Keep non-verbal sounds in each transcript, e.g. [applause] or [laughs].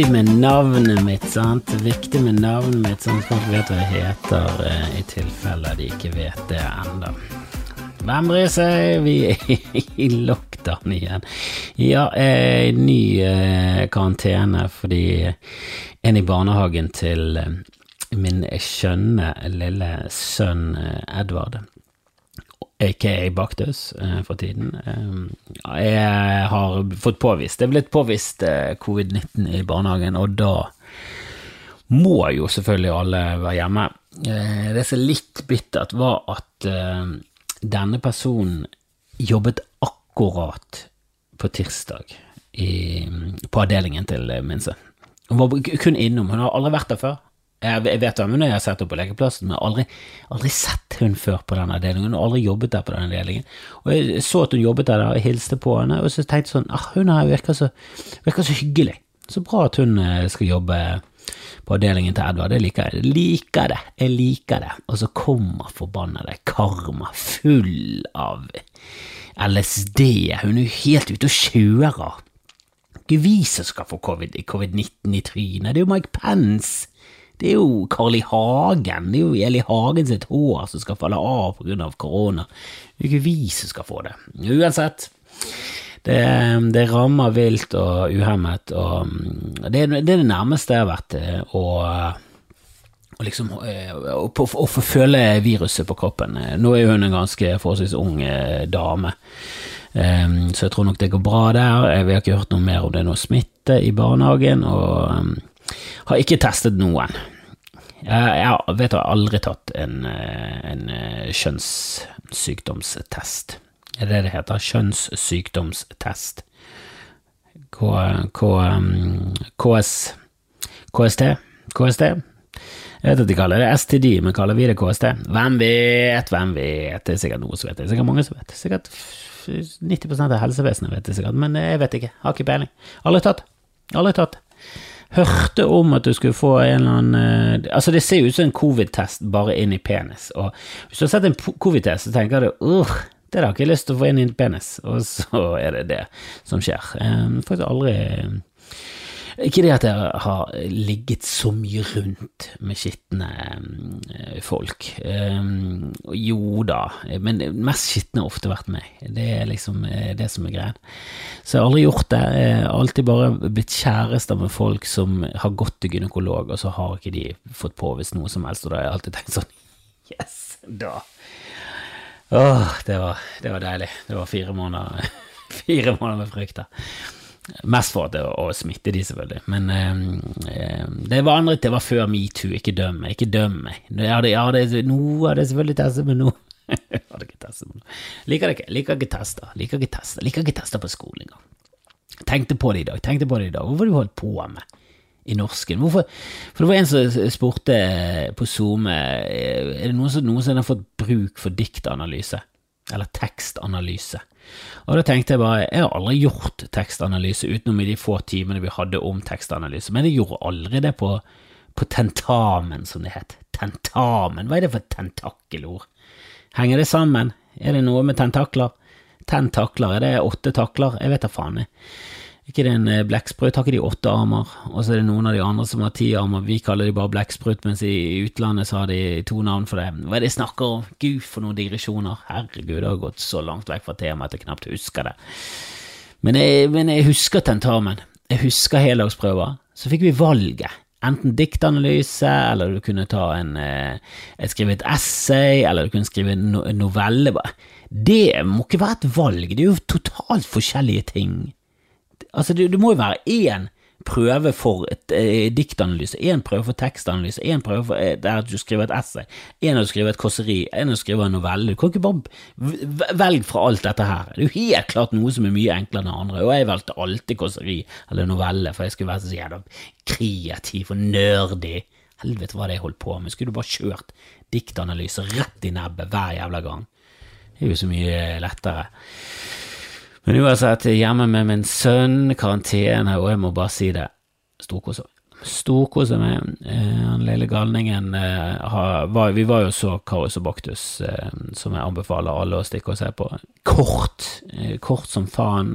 viktig med navnet mitt, sant? Viktig med navnet mitt, sånn at folk vet hva jeg heter, eh, i tilfelle de ikke vet det ennå. Hvem bryr seg? Vi er i lockdown igjen. Ja, eh, ny eh, karantene fordi en i barnehagen til eh, min skjønne lille sønn eh, Edvard aka Baktus eh, for tiden. Eh, jeg har fått påvist Det er blitt påvist eh, covid-19 i barnehagen, og da må jo selvfølgelig alle være hjemme. Det som er litt bittert, var at denne personen jobbet akkurat på tirsdag i, på avdelingen til min sønn. Hun var kun innom, hun har aldri vært der før. Jeg vet hvem hun er, jeg har sett henne på lekeplassen, men aldri, aldri sett hun før på den avdelingen. Hun har aldri jobbet der på den avdelingen. Og jeg så at hun jobbet der, og hilste på henne, og så tenkte jeg sånn ah, hun her virker så, virker så hyggelig. Så bra at hun eh, skal jobbe på avdelingen til Edvard. Jeg liker jeg. Liker det. Jeg liker det. Og så kommer forbannede Karma full av LSD. Hun er jo helt ute og kjører. Ikke vi som skal få covid-19 COVID i trynet, det er jo Mike Pence. Det er jo Carl I. Hagen, det er jo Eli Hagen sitt hår som skal falle av på grunn av korona. Det er ikke vi som skal få det. Uansett, det, det rammer vilt og uhemmet, og det, det er det nærmeste jeg har vært å, å liksom å, å få føle viruset på kroppen. Nå er hun en ganske forholdsvis ung dame. Så jeg tror nok det går bra der. Vi har ikke hørt noe mer om det er noe smitte i barnehagen, og har ikke testet noen. Jeg, vet jeg har aldri tatt en, en kjønnssykdomstest. Er det det heter? Kjønnssykdomstest. K, K, KS, KST? KST? Jeg vet at de kaller det STD, men kaller vi det KST? Hvem vet, hvem vet? Det er sikkert noe som vet det. er sikkert mange som vet det. Sikkert 90% av helsevesenet vet det sikkert, men jeg vet ikke. Har ikke peiling. Aldri tatt. Aldri tatt hørte om at du skulle få en eller annen uh, Altså, det ser jo ut som en covid-test bare inn i penis, og hvis du har sett en covid-test, så tenker du uh, det har jeg ikke lyst til å få inn i en penis, og så er det det som skjer. Um, faktisk aldri ikke det at jeg har ligget så mye rundt med skitne eh, folk. Um, jo da, men mest skitne har ofte vært meg. Det er liksom eh, det som er greia. Så jeg har aldri gjort det. Jeg har alltid bare blitt kjærester med folk som har gått til gynekolog, og så har ikke de fått påvist noe som helst, og da har jeg alltid tenkt sånn [laughs] Yes, da. Åh, det var, det var deilig. Det var fire måneder, [laughs] fire måneder med frykt der. Mest for det, å smitte de, selvfølgelig. Men eh, det var andre, det var før metoo. Ikke døm meg, ikke døm meg. Ja, det, ja, det, nå av det selvfølgelig testet, men noe [laughs] hadde ikke testet. Liker ikke. Liker ikke tester. Liker ikke tester. Liker ikke tester på skolen engang. Tenkte på det i dag. Tenkte på det i dag. Hvorfor har du holdt på med i norsken? Hvorfor? For det var en som spurte på SoMe Er det noen som noensinne har fått bruk for diktanalyse? Eller tekstanalyse? Og da tenkte jeg bare, jeg har aldri gjort tekstanalyse utenom i de få timene vi hadde om tekstanalyse, men jeg gjorde aldri det på, på tentamen, som det het. Tentamen, hva er det for tentakkelord? Henger det sammen? Er det noe med tentakler? Tentakler, er det åtte takler? Jeg vet da faen. jeg ikke det en eh, blekksprut? Har ikke de åtte armer? Og så er det noen av de andre som har ti armer. Vi kaller de bare blekksprut, mens i utlandet så har de to navn for det. Hva er det de snakker om? Gud, for noen digresjoner. Herregud, det har gått så langt vekk fra temaet at jeg knapt husker det. Men jeg, men jeg husker tentamen. Jeg husker heldagsprøver. Så fikk vi valget. Enten diktanalyse, eller du kunne ta en, eh, skrive et essay, eller du kunne skrive en novelle. Det må ikke være et valg, det er jo totalt forskjellige ting. Altså, det, det må jo være én prøve for et, eh, diktanalyse, én prøve for tekstanalyse, én prøve for eh, der du skriver et essay, én der du skriver et kåseri, én der du skriver en novelle. Du kan ikke bare velge fra alt dette her. Det er jo helt klart noe som er mye enklere enn det andre, og jeg valgte alltid kåseri eller novelle, for jeg skulle være så jævla kreativ og nerdy. Helvete hva det jeg holdt på med, skulle du bare kjørt diktanalyse rett i nebbet hver jævla gang? Det er jo så mye lettere. Men uansett, hjemme med min sønn, karantene, og jeg må bare si det, storkoser. Storkoser meg. Eh, den lille galningen eh, Vi var jo så Karus og Baktus, eh, som jeg anbefaler alle å stikke og se på. Kort. kort som faen.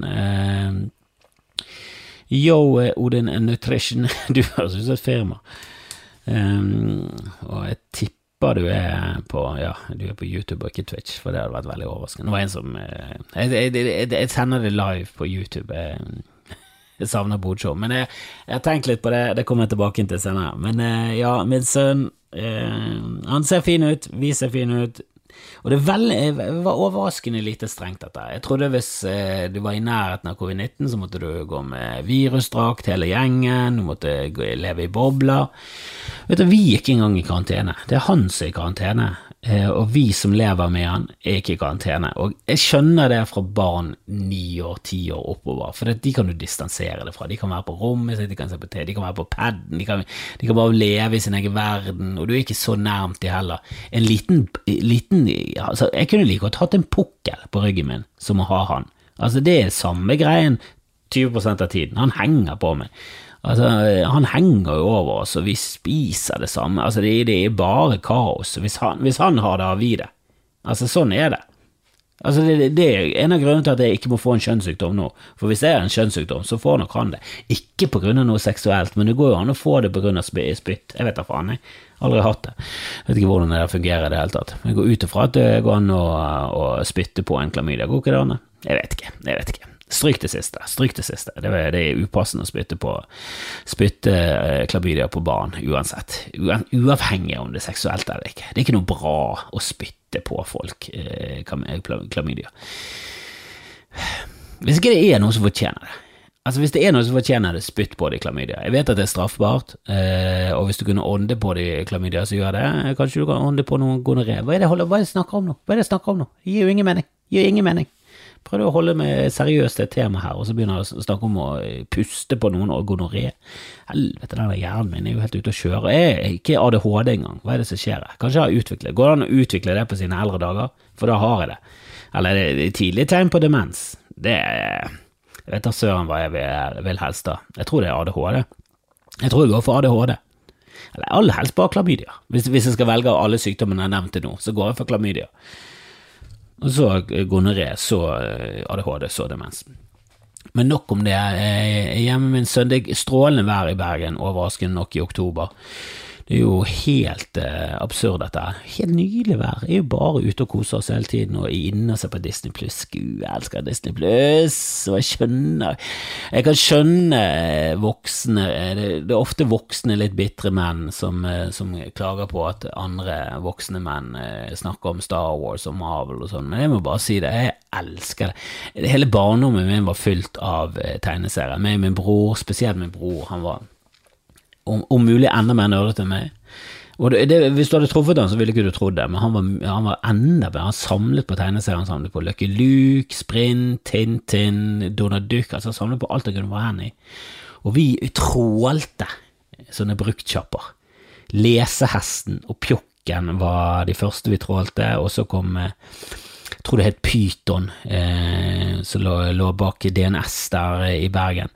Yo, Odin Nutrition, [laughs] du høres ut som et firma. Og jeg tipper du er på Ja, du er på YouTube og ikke Twitch, for det hadde vært veldig overraskende. Det var en som uh, jeg, jeg, jeg, jeg, sender det live på YouTube. Uh, jeg savner bodshow. Men jeg, har tenkt litt på det, det kommer jeg tilbake til senere. Men uh, ja, min sønn Han ser fin ut, vi ser fine ut. Og det, veldig, var overraskende lite strengt, dette. Jeg trodde hvis eh, du var i nærheten av covid-19, så måtte du gå med virusdrakt hele gjengen, du måtte leve i bobler. Vet du, Vi gikk en gang i karantene. Det er han som er i karantene. Eh, og vi som lever med han, er ikke i karantene. Og jeg skjønner det fra barn ni år, ti år oppover, for de kan du distansere det fra. De kan være på rommet sitt, de kan se på TV, de kan være på paden, de de kan bare leve i sin egen verden, og du er ikke så nærmt de heller. En liten, liten altså, Jeg kunne like godt hatt en pukkel på ryggen min som å ha han. Altså, det er samme greien 20 av tiden. Han henger på meg. Altså, han henger jo over oss, og vi spiser det samme. Altså, det, det er bare kaos. Hvis han, hvis han har det, har vi det. Altså, sånn er det. Altså, det, det, er en av grunnene til at jeg ikke må få en kjønnssykdom nå. For hvis det er en kjønnssykdom, så får nok han det. Ikke på grunn av noe seksuelt, men det går jo an å få det på grunn av spytt. Jeg vet da faen, jeg. Aldri hatt det. Jeg vet ikke hvordan det fungerer i det hele tatt. Jeg går ut ifra at det går an å, å spytte på en klamydia. Går ikke det an? Jeg vet ikke. Jeg vet ikke. Stryk det siste. Stryk det siste. Det er, det er upassende å spytte på spytte eh, klamydia på barn uansett. Uavhengig om det er seksuelt eller ikke. Det er ikke noe bra å spytte på folk, eh, klamydia. Hvis ikke det er noe som fortjener det. Altså Hvis det er noe som fortjener det, spytt på det i klamydia. Jeg vet at det er straffbart, eh, og hvis du kunne ånde på det i klamydia, så gjør det. Kanskje du kan ånde på noen gonoré. Hva er det jeg snakker om nå? Hva er det jeg snakker om nå? Det gir jo ingen mening. Det gir ingen mening prøvde å holde meg seriøst til et tema her, og så begynner jeg å snakke om å puste på noen og gonoré. Helvete, den hjernen min er jo helt ute å kjøre. Jeg er ikke ADHD engang. Hva er det som skjer her? Kanskje jeg har utviklet Går det an å utvikle det på sine eldre dager? For da har jeg det. Eller er det tidlige tegn på demens? Det er Jeg vet da søren hva jeg vil, vil helst da. Jeg tror det er ADHD. Jeg tror jeg går for ADHD. Eller aller helst bare klamydia. Hvis, hvis jeg skal velge av alle sykdommene jeg har nevnt til nå, så går jeg for klamydia. Og så gonoré, så eh, ADHD, så demens. Men nok om det. Hjemme min er strålende vær i Bergen, overraskende nok i oktober. Det er jo helt eh, absurd, dette her. Helt nydelig vær. Jeg er jo bare ute og koser oss hele tiden og inne og ser på Disney pluss. Gud, jeg elsker Disney pluss. Og jeg skjønner Jeg kan skjønne eh, voksne det, det, er ofte voksne, litt bitre menn som, eh, som, klager på at andre voksne menn eh, snakker om Star Wars og Marvel og sånn, men jeg må bare si det. Jeg elsker det. Hele barndommen min var fylt av tegneserier. Meg og min bror, spesielt min bror. Han var om, om mulig enda mer nerdete enn meg. Og det, Hvis du hadde truffet han, så ville ikke du trodd det, men han var, han var enda bedre. Han samlet på tegneserier, han samlet på Lucky Luke, Sprint, Tintin, Donald Duck, altså han samlet på alt det kunne være hen i. Og vi trålte sånne bruktsjapper. Lesehesten og Pjokken var de første vi trålte, og så kom eh, tror det het Pyton, eh, som lå, lå, bak DNS der i Bergen.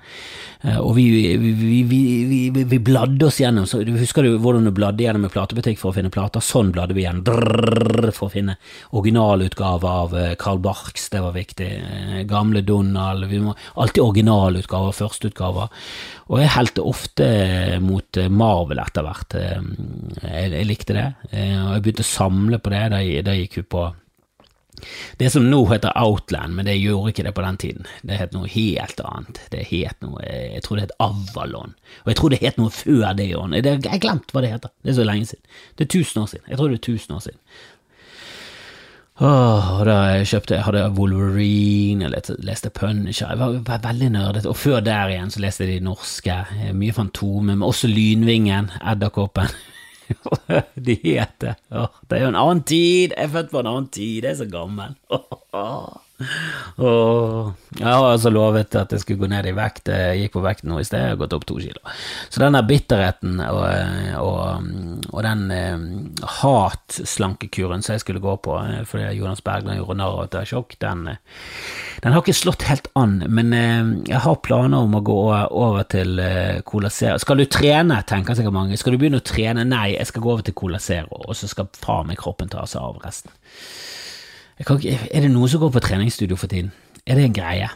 Eh, og vi, vi, vi, vi, bladde oss gjennom, så husker du hvordan du bladde gjennom en platebutikk for å finne plater? Sånn bladde vi igjen, drrr, for å finne originalutgave av Carl eh, Barks, det var viktig. Eh, gamle Donald, vi må, alltid originalutgaver, førsteutgaver. Og jeg helte ofte mot Marvel etter hvert. Jeg, jeg likte det, og jeg begynte å samle på det da gikk vi på det som nå heter Outland, men det gjorde ikke det på den tiden. Det het noe helt annet. Det het noe, Jeg tror det het Avalon. Og jeg tror det het noe før det òg. Jeg har glemt hva det heter. Det er så lenge siden. Det er tusen år siden. Jeg tror det er tusen år siden. Åh, og da jeg kjøpte, jeg hadde Wolverine, jeg leste Punisher, jeg var, var veldig nerdete. Og før der igjen så leste jeg de norske. Mye Fantomet, men også Lynvingen, Edderkoppen. [laughs] de heter Det er jo en annen tid! Jeg er født på en annen tid, jeg er så gammel. [laughs] [laughs] Og jeg har altså lovet at jeg skulle gå ned i vekt. Jeg gikk på vekt nå i sted, har gått opp to kilo. Så den der bitterheten og, og, og den eh, hatslankekuren som jeg skulle gå på eh, fordi Jonas Bergland gjorde narr av at jeg har sjokk, den, eh, den, har ikke slått helt an. Men eh, jeg har planer om å gå over til eh, Cola Zero. Skal du trene, tenker sikkert mange. Skal du begynne å trene? Nei, jeg skal gå over til Cola Zero, og så skal faen meg kroppen ta seg av resten. Ikke, er det noen som går på treningsstudio for tiden? Er det en greie?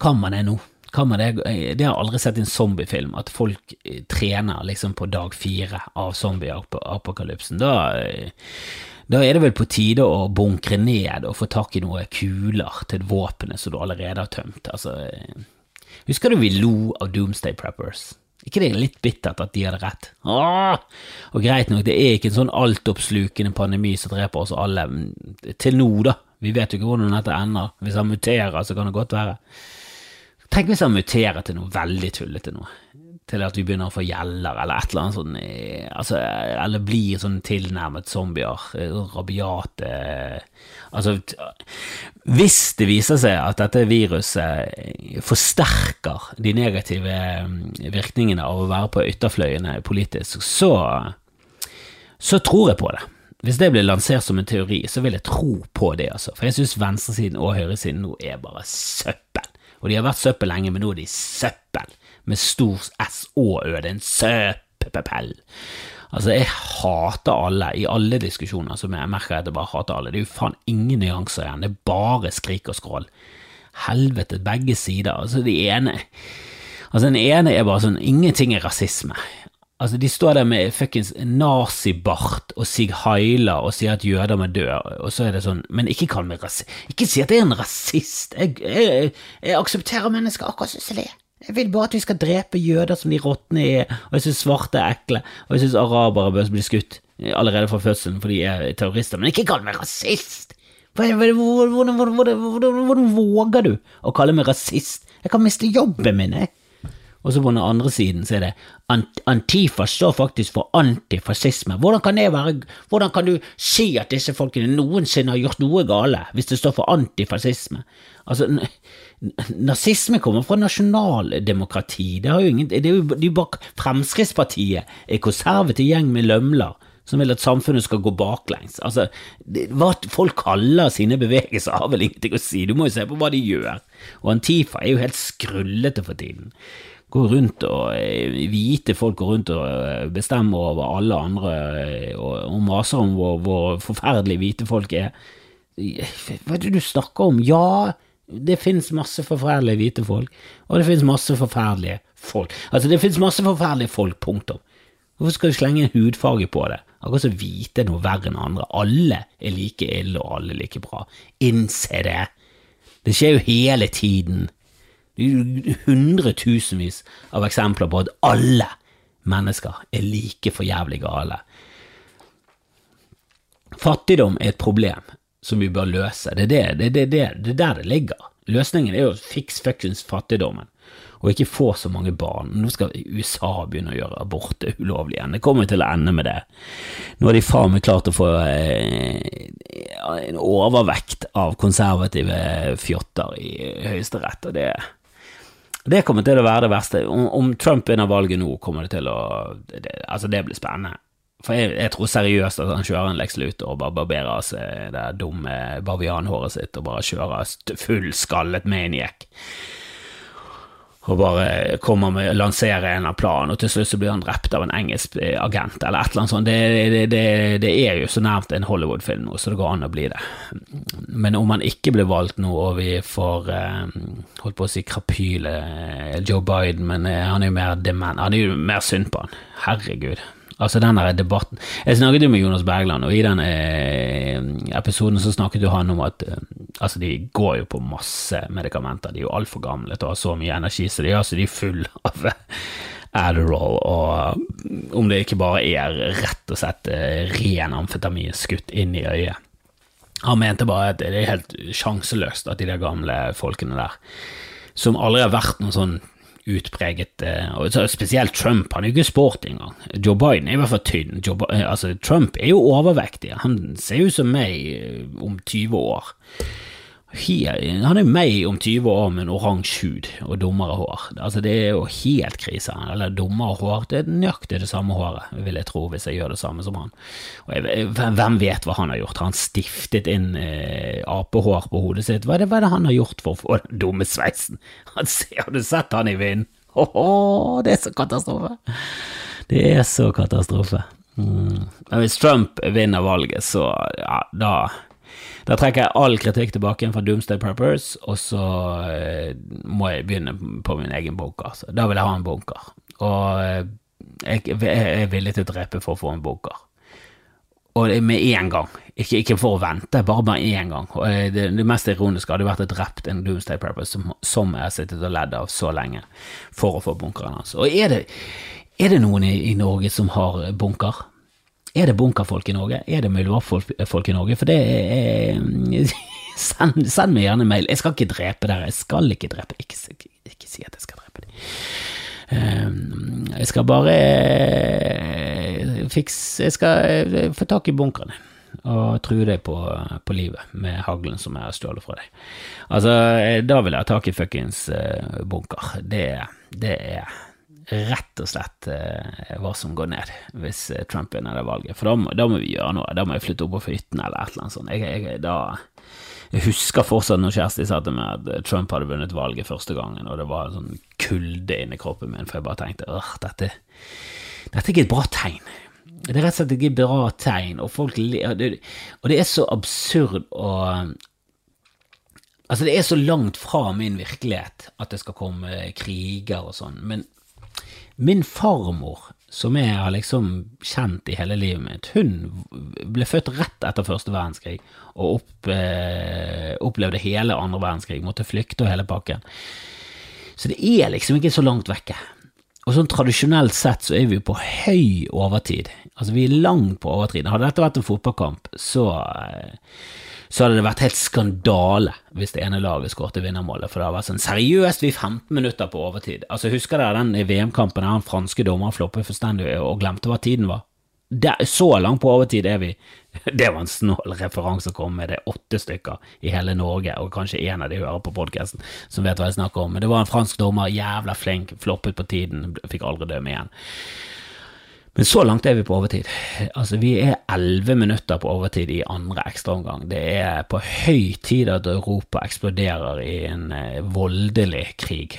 Kan man det nå? Med det? Det har jeg aldri sett i en zombiefilm, at folk eh, trener liksom på dag fire av zombieapokalypsen. Da, eh, da er det vel på tide å bunkre ned og få tak i noen kuler til våpenet som du allerede har tømt. Altså, eh, husker du vi lo av Doomsday Preppers? Ikke det er litt bittert at de hadde rett? Åh! Og greit nok, det er ikke en sånn altoppslukende pandemi som dreper oss alle, til nå, da. Vi vet jo ikke hvordan dette ender. Hvis han muterer, så kan det godt være. Tenk hvis han muterer til noe veldig tullete noe. Til at vi begynner å få gjeller, eller et eller annet sånn altså, Eller blir sånn tilnærmet zombier. Eh, rabiate Altså, hvis det viser seg at dette viruset forsterker de negative mm, virkningene av å være på ytterfløyene politisk, så, så tror jeg på det. Hvis det blir lansert som en teori, så vil jeg tro på det, altså. For jeg synes venstresiden og høyresiden nå er bare søppel. Og de har vært søppel lenge, men nå er de søppel. Med stor S og Ø. Det er en søppepell. Altså, jeg hater alle i alle diskusjoner som jeg merker at jeg bare hater alle. Det er jo faen ingen nyanser igjen. Det er bare skrik og skrål. Helvete, begge sider. Altså, de ene Altså, den ene er bare sånn Ingenting er rasisme. Altså, de står der med fuckings nazibart og Sig heiler, og sier at jøder må dø, og så er det sånn Men ikke kall meg rasist. Ikke si at jeg er en rasist. Jeg, jeg, jeg aksepterer mennesker akkurat som de er. Jeg vil bare at vi skal drepe jøder som de råtne er, og jeg syns svarte er ekle, og jeg syns arabere bør bli skutt allerede fra fødselen fordi de er terrorister, men ikke kall meg rasist! Hvordan, hvordan våger du å kalle meg rasist? Jeg kan miste jobben min, jeg. Og så på den andre siden så er det Antifa står faktisk for antifascisme. Hvordan kan det være Hvordan kan du si at disse folkene noensinne har gjort noe gale, hvis det står for antifascisme? Altså, nazisme kommer fra nasjonaldemokrati. Det, har jo ingen, det er jo, det er bare Fremskrittspartiet er konservativ gjeng med lømler som vil at samfunnet skal gå baklengs. Altså, det, hva folk kaller sine bevegelser har vel ingenting å si, du må jo se på hva de gjør. Og Antifa er jo helt skrullete for tiden går rundt og eh, hvite folk går rundt og eh, bestemmer over alle andre eh, og, og maser om hvor, hvor forferdelige hvite folk er. Hva er det du snakker om? Ja, det finnes masse forferdelige hvite folk, og det finnes masse forferdelige folk. Altså, det finnes masse forferdelige folk, punktum. Hvorfor skal du slenge en hudfarge på det? Akkurat som hvite er noe verre enn andre. Alle er like ille, og alle er like bra. Innse det. Det skjer jo hele tiden. Det er hundretusenvis av eksempler på at alle mennesker er like forjævlig gale. Fattigdom er et problem som vi bør løse. Det er, det, det, det, det er der det ligger. Løsningen er jo å fikse fuckings fattigdommen, og ikke få så mange barn. Nå skal USA begynne å gjøre abort ulovlig igjen. Det kommer til å ende med det. Nå har de faen meg klart å få eh, en overvekt av konservative fjotter i Høyesterett, og det det kommer til å være det verste. Om Trump vinner valget nå, kommer det til å det, Altså, det blir spennende. For jeg, jeg, tror seriøst at han kjører en Lex Luthor og bare barberer seg det dumme bavianhåret sitt og bare kjører full skallet maniac og bare kommer med, lanserer en av planen, og til slutt så blir han drept av en engelsk eh, agent, eller et eller annet sånt. Det, det, det, det er jo så nærmt en Hollywood-film nå, så det går an å bli det. Men om han ikke blir valgt nå, og vi får eh, holdt på å si krapyle eh, Joe Biden, men han er jo mer dement, han er jo mer synd på han. Herregud. Altså den der debatten. Jeg snakket jo med Jonas Bergland, og i den eh, episoden så snakket jo han om at eh, altså de går jo på masse medikamenter, de er jo altfor gamle til å ha så mye energi, så de, altså, er full av [laughs] Adderall, og om det ikke bare er rett og slett eh, ren amfetamin skutt inn i øyet. Han mente bare at det er helt sjanseløst at de der gamle folkene der, som aldri har vært noen sånn utpreget eh, og Spesielt Trump, han er jo ikke sporty engang. Joe Biden er i hvert fall tynn. Joe, eh, altså, Trump er jo overvektig. Han ser ut som meg eh, om 20 år. Han er meg om 20 år med en oransje hud og dummere hår. Altså, det er jo helt krise. Eller dummere hår, det er nøyaktig det samme håret, vil jeg tro, hvis jeg gjør det samme som han. Jeg, hvem vet hva han har gjort? Har han stiftet inn eh, apehår på hodet sitt? Hva er, det, hva er, det, han har gjort for å få den dumme sveisen? Han ser, har du sett han i vind? Åh, det er så katastrofe! Det er så katastrofe. Mm. Men hvis Trump vinner valget, så ja, da Da trekker jeg all kritikk tilbake igjen fra Doomsday Preppers, og så eh, må jeg begynne på min egen bunker. Så da vil jeg ha en bunker. Og eh, jeg, er villig til å drepe for å få en bunker. Og med en gang. Ikke, ikke for å vente, bare med en gang. Og eh, det, det mest ironiske hadde vært å drept en Doomsday Prepper som, som jeg har sittet og ledd av så lenge for å få bunkeren hans. Og er det, er det noen i, i Norge som har bunker? Er det bunkerfolk i Norge? Er det muldvarpfolk i Norge? For det er [laughs] send, send, meg gjerne mail. Jeg skal ikke drepe dere. Jeg skal ikke drepe Ikke, ikke, si at jeg skal drepe dem. Ehm, jeg skal bare eh, fikse Jeg skal eh, få tak i bunkrene og true deg på, på, livet med haglen som jeg har stjålet fra deg. Altså, eh, da vil jeg ha tak i fuckings bunker. Det, det er rett og slett eh, hva som går ned hvis eh, Trump vinner det valget. For da, da, må vi gjøre noe. Da må jeg flytte opp på hytten eller et eller annet sånt. Jeg, jeg, da, jeg husker fortsatt når Kjersti sa til meg at Trump hadde vunnet valget første gangen, og det var en sånn kulde inni kroppen min, for jeg bare tenkte at dette, dette er ikke et bra tegn. Det er rett og slett ikke et bra tegn, og folk Og det er så absurd å Altså, det er så langt fra min virkelighet at det skal komme kriger og sånn, men Min farmor, som jeg har liksom kjent i hele livet mitt, hun ble født rett etter første verdenskrig og opp, eh, opplevde hele andre verdenskrig, måtte flykte og hele pakken. Så det er liksom ikke så langt vekke. Og sånn tradisjonelt sett så er vi på høy overtid. Altså vi er langt på overtid. Hadde dette vært en fotballkamp, så eh, så hadde det vært helt skandale hvis det ene laget skåret vinnermålet, for det hadde vært sånn seriøst, vi er 15 minutter på overtid. Altså, Husker dere den VM-kampen der den franske dommeren floppet fullstendig og glemte hva tiden var? Der, så langt på overtid er vi. [laughs] Det var en snål referanse å komme med, det er åtte stykker i hele Norge, og kanskje en av de hører på podkasten som vet hva jeg snakker om, men det var en fransk dommer, jævla flink, floppet på tiden, fikk aldri dømme igjen. Men så langt er vi på overtid. Altså, vi er elleve minutter på overtid i andre ekstraomgang. Det er på høy tid at Europa eksploderer i en eh, voldelig krig.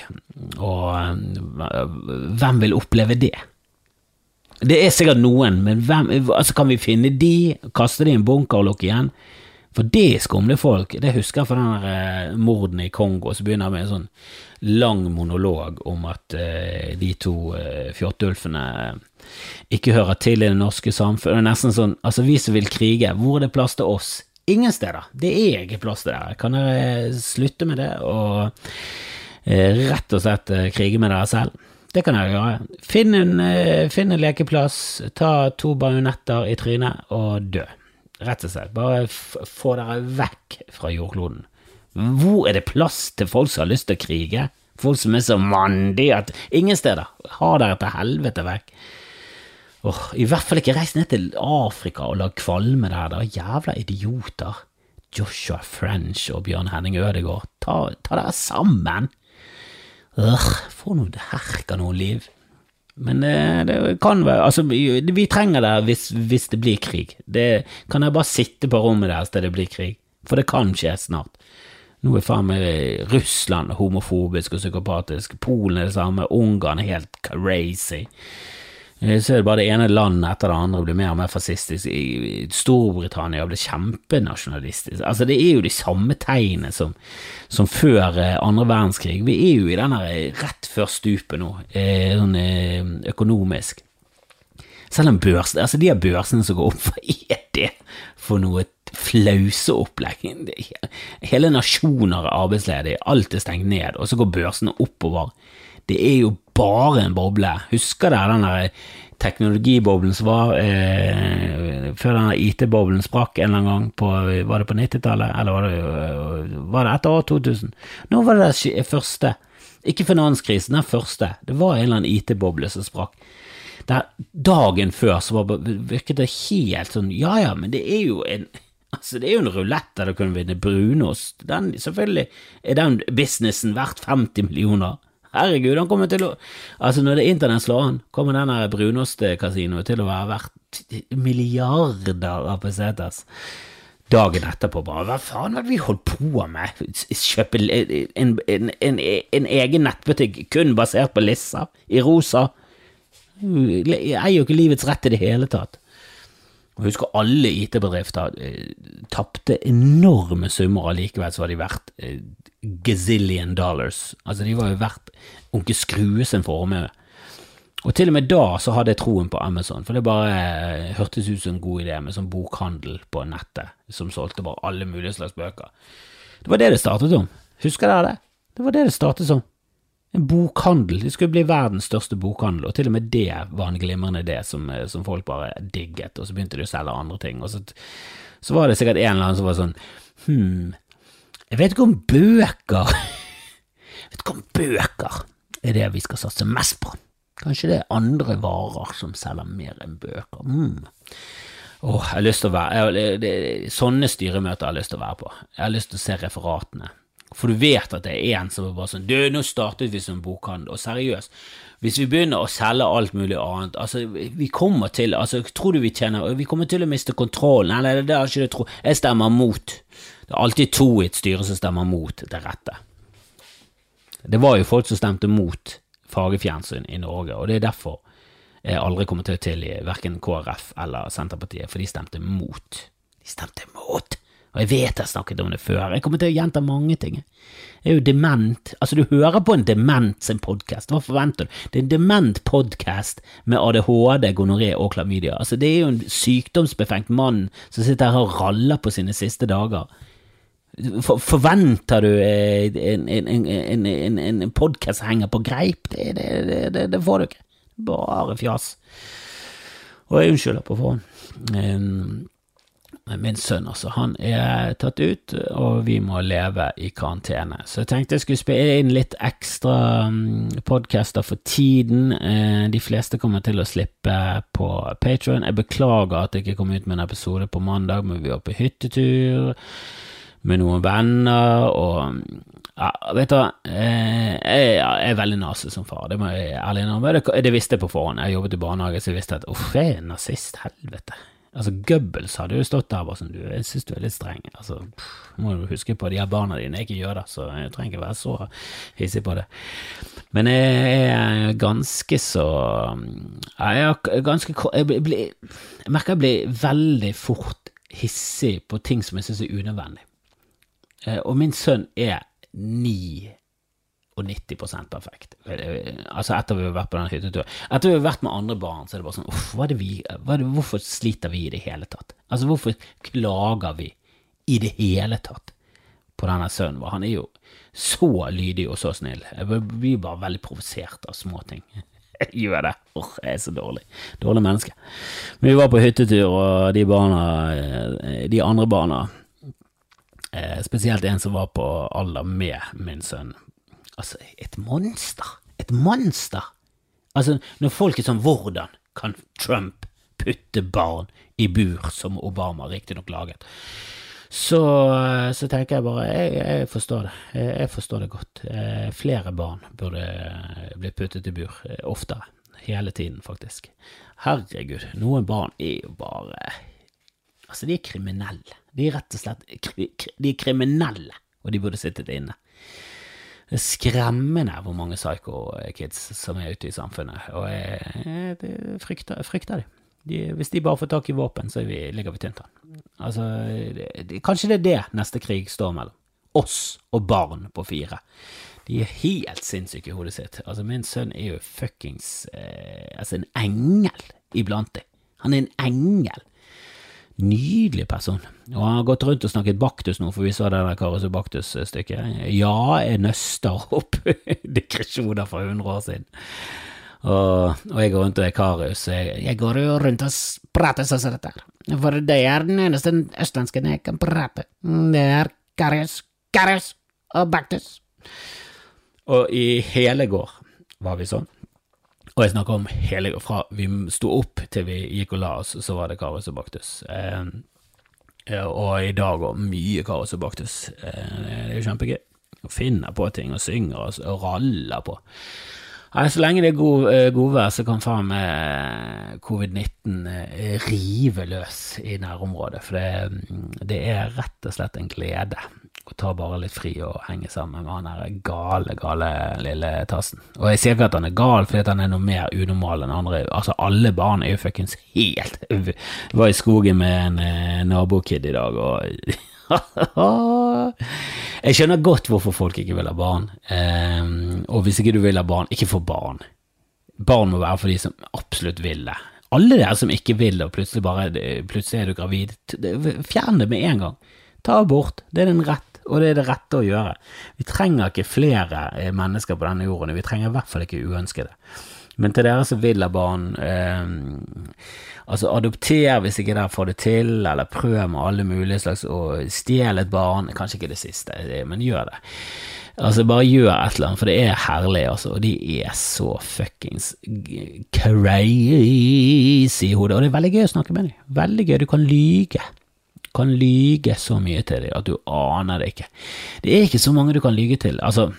Og eh, hvem vil oppleve det? Det er sikkert noen, men hvem, altså kan vi finne de, kaste de i en bunker og lukke igjen? For det er skumle folk. Det husker jeg fra den eh, morden i Kongo, som begynner med en sånn lang monolog om at eh, de to eh, fjotteulfene ikke hører til i det norske samfunnet. Det er nesten sånn, altså vi som vil krige, hvor er det plass til oss? Ingen steder. Det er ikke plass til dere. Kan dere slutte med det og eh, rett og slett krige med dere selv? Det kan dere gjøre. Finn en, finn en lekeplass, ta to bajonetter i trynet og dø. Rett og slett. Bare få dere vekk fra jordkloden. Hvor er det plass til folk som har lyst til å krige? Folk som er så mandige at ingen steder. Ha dere til helvete vekk. Oh, I hvert fall ikke reis ned til Afrika og lag kvalme der, da. Jævla idioter. Joshua French og Bjørn Henning Ødegaard, ta, ta dere sammen! Øh, få nå herka noe liv. Men det, det, kan være Altså, vi trenger det hvis, hvis det blir krig. Det kan jeg bare sitte på rommet deres til det blir krig, for det kan skje snart. Nå er faen meg Russland homofobisk og psykopatisk, Polen er det samme, Ungarn er helt crazy. Eh, så er det bare det ene landet etter det andre blir mer og mer fascistisk. Storbritannia blir kjempenasjonalistisk. Altså, det er jo de samme tegnene som, som, før eh, andre verdenskrig. Vi er jo i denne rett før stupet nå, eh, sånn økonomisk. Selv om børs, altså de børsene som går opp, [laughs] hva er det for noe flauseopplegg? Hele nasjoner er arbeidsledige, alt er stengt ned, og så går børsene oppover det er jo bare en boble. Husker dere den der teknologiboblen som var eh, før den IT-boblen sprakk en eller annen gang på Var det på 90-tallet, eller var det, var det etter år 2000? Nå var det den første. Ikke finanskrisen, den første. Det var en eller annen IT-boble som sprakk. Der, dagen før så var, virket det helt sånn Ja ja, men det er jo en Altså, det er jo en rulett der du kan vinne brunost. Den, selvfølgelig er den businessen verdt 50 millioner. Herregud, han kommer til å Altså, når det internett slår an, kommer denne brunostkasinoet til å være verdt milliarder av pesetas. Dagen etterpå bare Hva faen var det vi holdt på med? Kjøpe en, en, en, en egen nettbutikk kun basert på Lissa, i rosa? Jeg eier jo ikke livets rett i det hele tatt. Og husker alle IT-bedrifter eh, tapte enorme summer, allikevel så var de verdt eh, gazillion dollars. Altså, de var jo verdt onkel Skrue sin formue. Og til og med da så hadde jeg troen på Amazon, for det bare eh, hørtes ut som en god idé med sånn bokhandel på nettet som solgte bare alle mulige slags bøker. Det var det det startet som. Husker dere det? Det var det det startet som. En bokhandel. Det skulle bli verdens største bokhandel, og til og med det var en glimrende idé som, eh, som folk bare digget, og så begynte de å selge andre ting. Og så, så var det sikkert en eller annen som var sånn hm, jeg vet ikke om bøker Jeg [laughs] vet ikke om bøker er det vi skal satse mest på. Kanskje det er andre varer som selger mer enn bøker. Mm. Åh, jeg har lyst til å være, jeg, det, Sånne styremøter jeg lyst til å være på. Jeg har lyst til å se referatene. For du vet at det er en som er bare sånn Du, nå startet vi som bokhandel, og seriøst, hvis vi begynner å selge alt mulig annet, altså, vi kommer til altså, Tror du vi tjener Vi kommer til å miste kontrollen. Nei, det har ikke du tro. Jeg stemmer mot. Det er alltid to i et styre som stemmer mot det rette. Det var jo folk som stemte mot fargefjernsyn i Norge, og det er derfor jeg aldri kommer til å tilgi verken KrF eller Senterpartiet, for de stemte mot. De stemte mot! Og jeg vet jeg snakket om det før, jeg kommer til å gjenta mange ting. Jeg er jo dement. Altså, du hører på en dement sin podkast, hva forventer du? Det er en dement podkast med ADHD, gonoré og klamydia. Altså, det er jo en sykdomsbefengt mann som sitter her og raller på sine siste dager. For, forventer du eh, en, en, en, en podkast henger på greip? Det, det, det, det, får du ikke. Bare fjas. Og jeg unnskylder på forhånd. Min sønn, altså, han er tatt ut, og vi må leve i karantene. Så jeg tenkte jeg skulle spille inn litt ekstra um, podcaster for tiden. Eh, de fleste kommer til å slippe på Patron. Jeg beklager at jeg ikke kom ut med en episode på mandag, men vi var på hyttetur med noen venner, og ja, vet du eh, jeg, er veldig nazi som far, det må jeg ærlig innrømme. Det, det visste jeg på forhånd, jeg jobbet i barnehage, så jeg visste at uff, jeg er nazist, helvete. Altså, Goebbels hadde jo stått der bare sånn, du, jeg synes du er litt streng, altså, pff, må du huske på, de her barna dine er ikke jøder, så jeg trenger ikke være så hissig på det. Men jeg er ganske så Jeg er ganske Jeg, blir, jeg merker jeg blir veldig fort hissig på ting som jeg synes er unødvendig. Eh, og min sønn er 99% perfekt. Altså etter vi har vært på den hytteturen. Etter vi har vært med andre barn, så er det bare sånn uff, det vi, det, hvorfor sliter vi i det hele tatt? Altså hvorfor klager vi i det hele tatt på denne sønnen vår? Han er jo så lydig og så snill. Jeg blir bare veldig provosert av småting. [laughs] Jeg gjør det. Oh, jeg er så dårlig. Dårlig menneske. Men vi var på hyttetur, og de barna, eh, de andre barna Eh, spesielt en som var på alder med min sønn. Altså, et monster! Et monster! Altså, når folk er sånn Hvordan kan Trump putte barn i bur, som Obama riktignok laget? Så, så, tenker jeg bare jeg, jeg forstår det. Jeg, jeg, forstår det godt. Eh, flere barn burde bli puttet i bur eh, oftere. Hele tiden, faktisk. Herregud, noen barn er jo bare Altså, de er kriminelle. De er rett og slett de er kriminelle, og de burde sittet inne. Det er skremmende hvor mange psycho-kids som er ute i samfunnet, og jeg, frykter, frykter de. de. Hvis de bare får tak i våpen, så ligger vi tynt an. Altså, det, kanskje det er det neste krig står mellom. Oss og barn på fire. De er helt sinnssyke i hodet sitt. Altså, min sønn er jo fuckings eh, Altså, en engel iblant dem. Han er en engel. Nydelig person. Og han har gått rundt og snakket baktus nå, for vi så det der Karius og Baktus-stykket. Ja, jeg nøster opp [laughs] digresjoner fra 100 år siden. Og, og, jeg går rundt og er Karius. Jeg, jeg går jo rundt og prater sånn som dette. For det er den eneste østlandsken jeg kan prate. Det er Karius, Karius og Baktus. Og i hele går var vi sånn. Og jeg snakker om hele fra vi sto opp til vi gikk og la oss, så var det Karius og Baktus. Eh, og i dag òg mye Karius og Baktus. Eh, det er jo kjempegøy. Å finne på ting og synger og, og raller på. Nei, så lenge det er god, eh, godvær, så kan faen meg covid-19 eh, rive løs i nærområdet. For det, det, er rett og slett en glede og tar bare litt fri og henger sammen med han der gale, gale lille tassen. Og jeg sier ikke at han er gal fordi han er noe mer unormal enn andre. Altså, alle barn er jo fuckings helt Jeg var i skogen med en eh, nabokid i dag, og [laughs] Jeg skjønner godt hvorfor folk ikke vil ha barn. Um, og hvis ikke du vil ha barn, ikke få barn. Barn må være for de som absolutt vil det. Alle dere som ikke vil det, og plutselig, bare, plutselig er du gravid, fjern det med en gang. Ta abort. Det er din rett og det er det rette å gjøre. Vi trenger ikke flere eh, mennesker på denne jorden, vi trenger i hvert fall ikke uønskede. Men til dere som vil ha barn, eh, altså adopter hvis ikke dere får det til, eller prøv med alle mulige slags å stjele et barn, kanskje ikke det siste, eh, men gjør det. Altså, bare gjør et eller annet, for det er herlig, altså, og de er så fuckings crazy i hodet, og det er veldig gøy å snakke med dem. Veldig gøy, du kan lyge kan lyge så mye til deg at du aner det ikke. Det er ikke så mange du kan lyge til. Altså,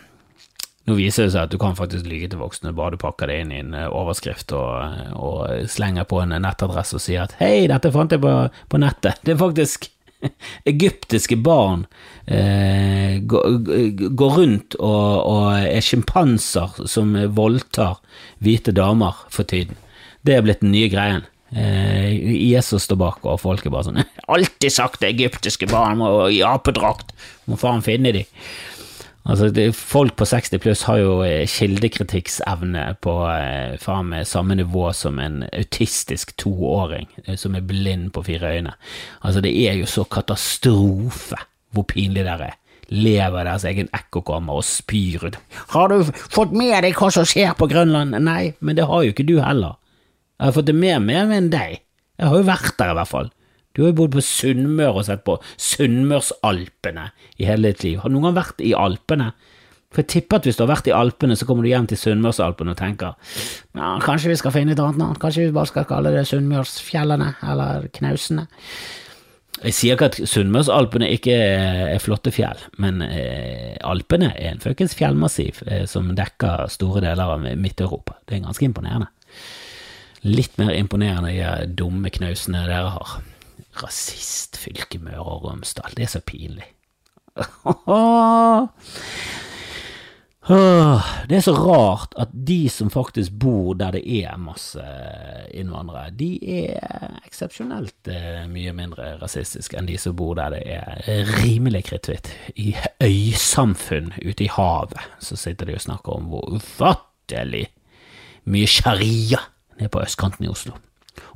nå viser det seg at du kan faktisk lyge til voksne, bare du pakker det inn i en eh, overskrift og, og slenger på en nettadresse og sier at hei, dette fant jeg på, på nettet. Det er faktisk [laughs] egyptiske barn eh, går, går, rundt og, og er sjimpanser som voldtar hvite damer for tiden. Det er blitt den nye greien. Eh, som står bak, og folk er bare sånn 'Alltid sagt det egyptiske barn må i apedrakt, må faen finne de'. Altså, det, Folk på 60 pluss har jo eh, kildekritikksevne på eh, faen meg samme nivå som en autistisk toåring som er blind på fire øyne. Altså, det er jo så katastrofe hvor pinlig det er. Lever deres egen ekkokammer og spyr ut. 'Har du fått med deg hva som skjer på Grønland?' Nei, men det har jo ikke du heller. Jeg har fått det med meg enn deg. Jeg har jo vært der, i hvert fall. Du har jo bodd på Sunnmøre og sett på Sunnmørsalpene i hele ditt liv. Har du noen gang vært i Alpene? For jeg tipper at hvis du har vært i Alpene, så kommer du hjem til Sunnmørsalpene og tenker ja, kanskje vi skal finne et annet navn, kanskje vi bare skal kalle det Sunnmørsfjellene eller Knausene. Jeg sier ikke at Sunnmørsalpene ikke er flotte fjell, men eh, Alpene er en fuckings fjellmassiv eh, som dekker store deler av Midt-Europa. Det er ganske imponerende. Litt mer imponerende de dumme knausene dere har. Rasistfylke Møre og Romsdal. Det er så pinlig. [laughs] Det er så rart at de som faktisk bor der det er masse innvandrere, de er eksepsjonelt eh, mye mindre rasistiske enn de som bor der det er rimelig kritthvitt. I øysamfunn ute i havet så sitter de og snakker om hvor ufattelig mye sharia nede på østkanten i Oslo.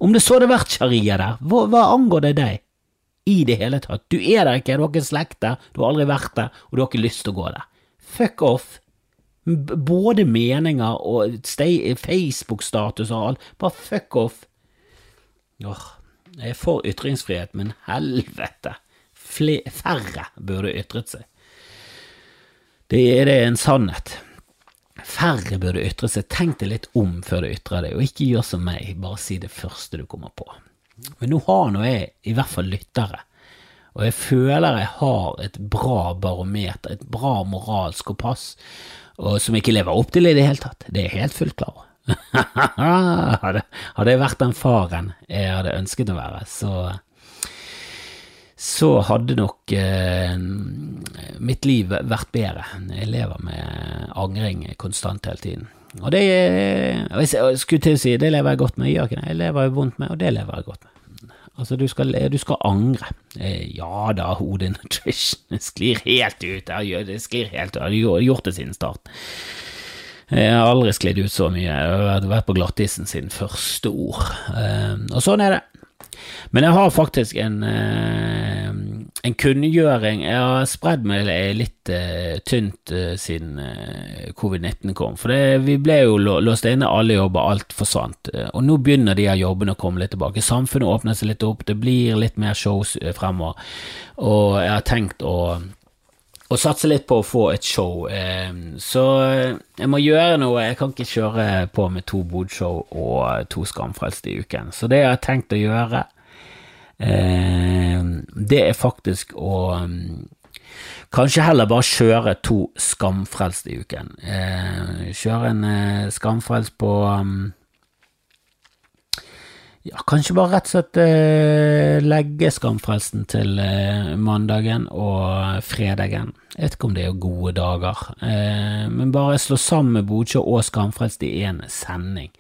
Om det så hadde vært sharia der, hva, hva angår det deg? I det hele tatt. Du er der ikke, du har ikke slekt der, du har aldri vært der, og du har ikke lyst til å gå der. Fuck off. Både meninger og Facebook-status og alt. Bare fuck off. Åh, jeg er for ytringsfrihet, men helvete. Fle færre burde ytret seg. Det er det en sannhet. Færre burde ytre seg. Tenk deg litt om før du ytrer deg, og ikke gjør som meg, bare si det første du kommer på. Men nå har nå jeg i hvert fall lyttere, og jeg føler jeg har et bra barometer, et bra moralsk kompass, og som ikke lever opp til i det hele tatt. Det er jeg helt fullt klar over. [laughs] hadde jeg vært den faren jeg hadde ønsket å være, så så hadde nok eh, mitt liv vært bedre. Jeg lever med angring konstant hele tiden. Og det jeg skulle til å si, det lever jeg godt med, jeg. Jeg lever jo vondt med, og det lever jeg godt med. Altså, du skal, du skal angre. Eh, ja da, hodet Nutrition, sklir helt ut. Det sklir helt ut. Jeg har gjort det siden start. Jeg har aldri sklidd ut så mye. Jeg har vært på glattisen siden første ord. Eh, og sånn er det. Men jeg har faktisk en, eh, en kunngjøring Jeg har spredd meg litt uh, tynt uh, siden uh, covid-19 kom. For det, vi ble jo låst inne, alle jobber, alt forsvant. og nå begynner de her jobbene å komme litt tilbake. Samfunnet åpner seg litt opp, det blir litt mer shows fremover. Og jeg har tenkt å og satse litt på å få et show. Så jeg må gjøre noe. Jeg kan ikke kjøre på med to bodshow og to Skamfrelste i uken. Så det jeg har tenkt å gjøre, det er faktisk å Kanskje heller bare kjøre to Skamfrelst i uken. Kjøre en Skamfrelst på ja, kanskje bare rett og slett eh, legge Skamfrelsen til eh, mandagen og fredagen. Jeg vet ikke om det er gode dager, eh, men bare slå sammen Bodø og Skamfrelst i én sending.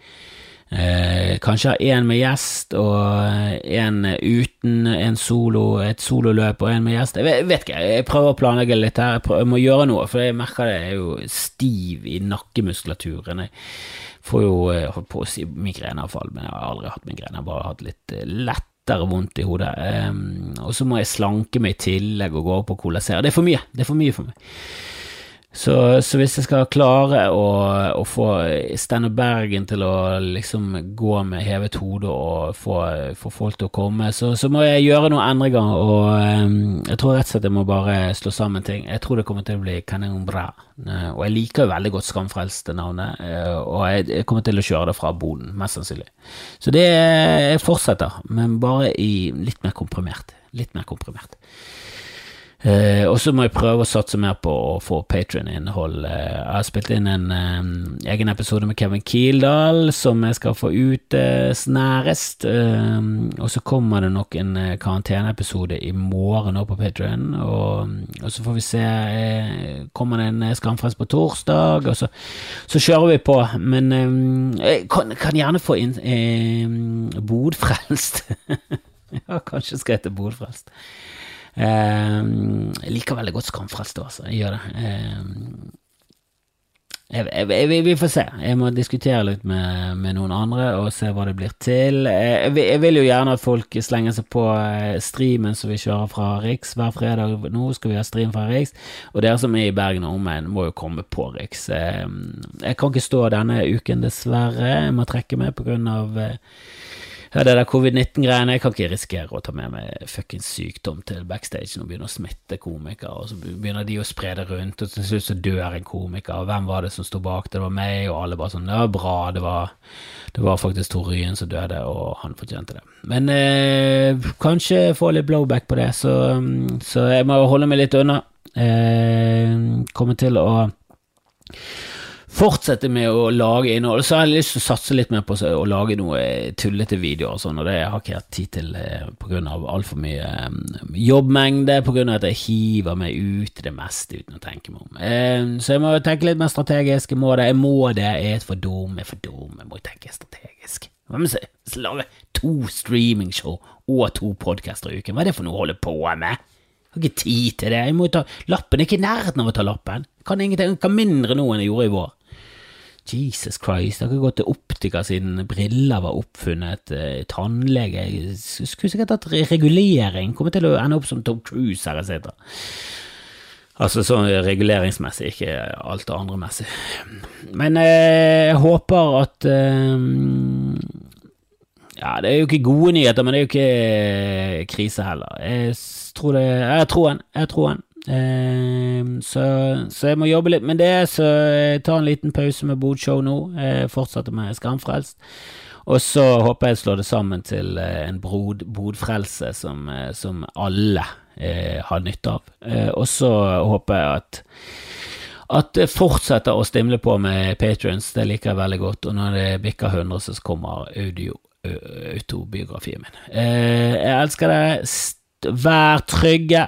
Eh, kanskje ha én med gjest og én uten en solo, et sololøp og én med gjest. Jeg vet, ikke, jeg prøver å planlegge litt her. Jeg, prøver, jeg må gjøre noe, for jeg merker det Jeg er jo stiv i nakkemuskulaturen. Jeg får jo eh, holdt på å si migreneavfall, men jeg har aldri hatt migrene. Jeg har bare hatt litt eh, lettere vondt i hodet. Um, og så må jeg slanke meg i tillegg og gå opp og kolasere. Det er for mye. Det er for mye for meg. Så, så, hvis jeg skal klare å, å få Steinar Bergen til å liksom gå med hevet hode og få, få folk til å komme, så, så, må jeg gjøre noen endringer. Og um, jeg tror rett og slett jeg må bare slå sammen ting. Jeg tror det kommer til å bli Canon bra. Uh, og jeg liker jo veldig godt Skamfrelst-navnet, uh, og jeg, jeg, kommer til å kjøre det fra boden, mest sannsynlig. Så det jeg fortsetter, men bare i litt mer komprimert. Litt mer komprimert. Eh, og så må jeg prøve å satse mer på å få Patrion-innhold. Eh, jeg har spilt inn en eh, egen episode med Kevin Kildahl som jeg skal få ut eh, snarest. Eh, og så kommer det nok en eh, karanteneepisode i morgen nå på Patrion. Og, og, så får vi se Kommer det en Skamfrelst på torsdag? Og så, så, kjører vi på. Men jeg kan, kan, gjerne få inn Bodfrelst. [laughs] ja, kanskje skal hete Bodfrelst. Ehm, jeg liker veldig godt Skamfrelst, altså. Jeg gjør det. Ehm, jeg, jeg, jeg, vi får se. Jeg må diskutere litt med, med, noen andre og se hva det blir til. Jeg, vil jo gjerne at folk slenger seg på eh, streamen som vi kjører fra Riks hver fredag. Nå skal vi ha stream fra Riks, og dere som er i Bergen og omegn, må jo komme på Riks. Jeg kan ikke stå denne uken, dessverre. Jeg må trekke meg på grunn av eh, ja, det der covid-19-greiene, jeg kan ikke risikere å ta med meg fuckings sykdom til backstage og begynne å smitte komikere, og så begynner de å spre det rundt, og til slutt så dør en komiker, og hvem var det som sto bak? Det var meg, og alle bare sånn, det var bra, det var, det var faktisk Tor Ryen som døde, og han fortjente det. Men eh, kanskje få litt blowback på det, så, så jeg må holde meg litt unna. Eh, kommer til å fortsette med å lage innhold. Så har jeg lyst til å satse litt mer på å lage noe tullete videoer og sånn, og det har jeg ikke hatt tid til pga. grunn av altfor mye um, jobbmengde, av at jeg hiver meg ut i det meste uten å tenke meg om. Um, så jeg må tenke litt mer strategisk. Jeg må det, jeg må det, jeg er for dum, jeg er for dum, jeg må tenke strategisk. Hvem lage to streamingshow og to podcaster i uken? Hva er det for noe å holde på med? Jeg har ikke tid til det. Jeg må ta lappen. Jeg er ikke i nærheten av å ta lappen. Jeg kan ingenting, kan mindre nå enn jeg gjorde i vår. Jesus Christ, jeg har ikke gått til optiker siden briller var oppfunnet, eh, tannlege skulle sikkert hatt regulering, kommer til å ende opp som Tom Cruise her sitter. Altså sånn reguleringsmessig, ikke alt det andre messig. Men eh, jeg håper at eh, Ja, det er jo ikke gode nyheter, men det er jo ikke eh, krise heller. Jeg tror det Jeg har troen. Jeg har troen. Ehm, så, så, jeg må jobbe litt med det, så jeg tar en liten pause med Bodshow nå. Jeg fortsetter med Skamfrelst. Og så håper jeg slår slå det sammen til eh, en bodfrelse som, eh, som alle eh, har nytte av. Eh, og så håper jeg at at det fortsetter å stimle på med patrions, det liker jeg veldig godt. Og når det bikker 100, så kommer audio autobiografien min. Eh, jeg elsker det. Vær trygge,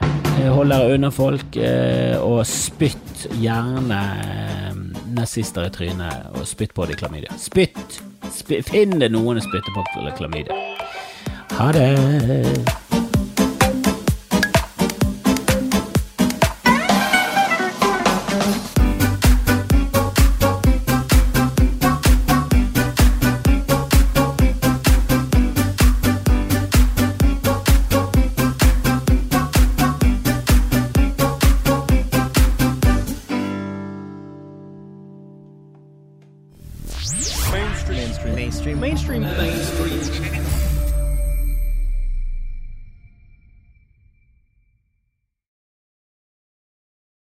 hold dere unna folk, eh, og spytt gjerne eh, nazister i trynet, og spytt på dem klamydia. Spytt! spytt. Finn det noen å spytte på klamydia. Ha det!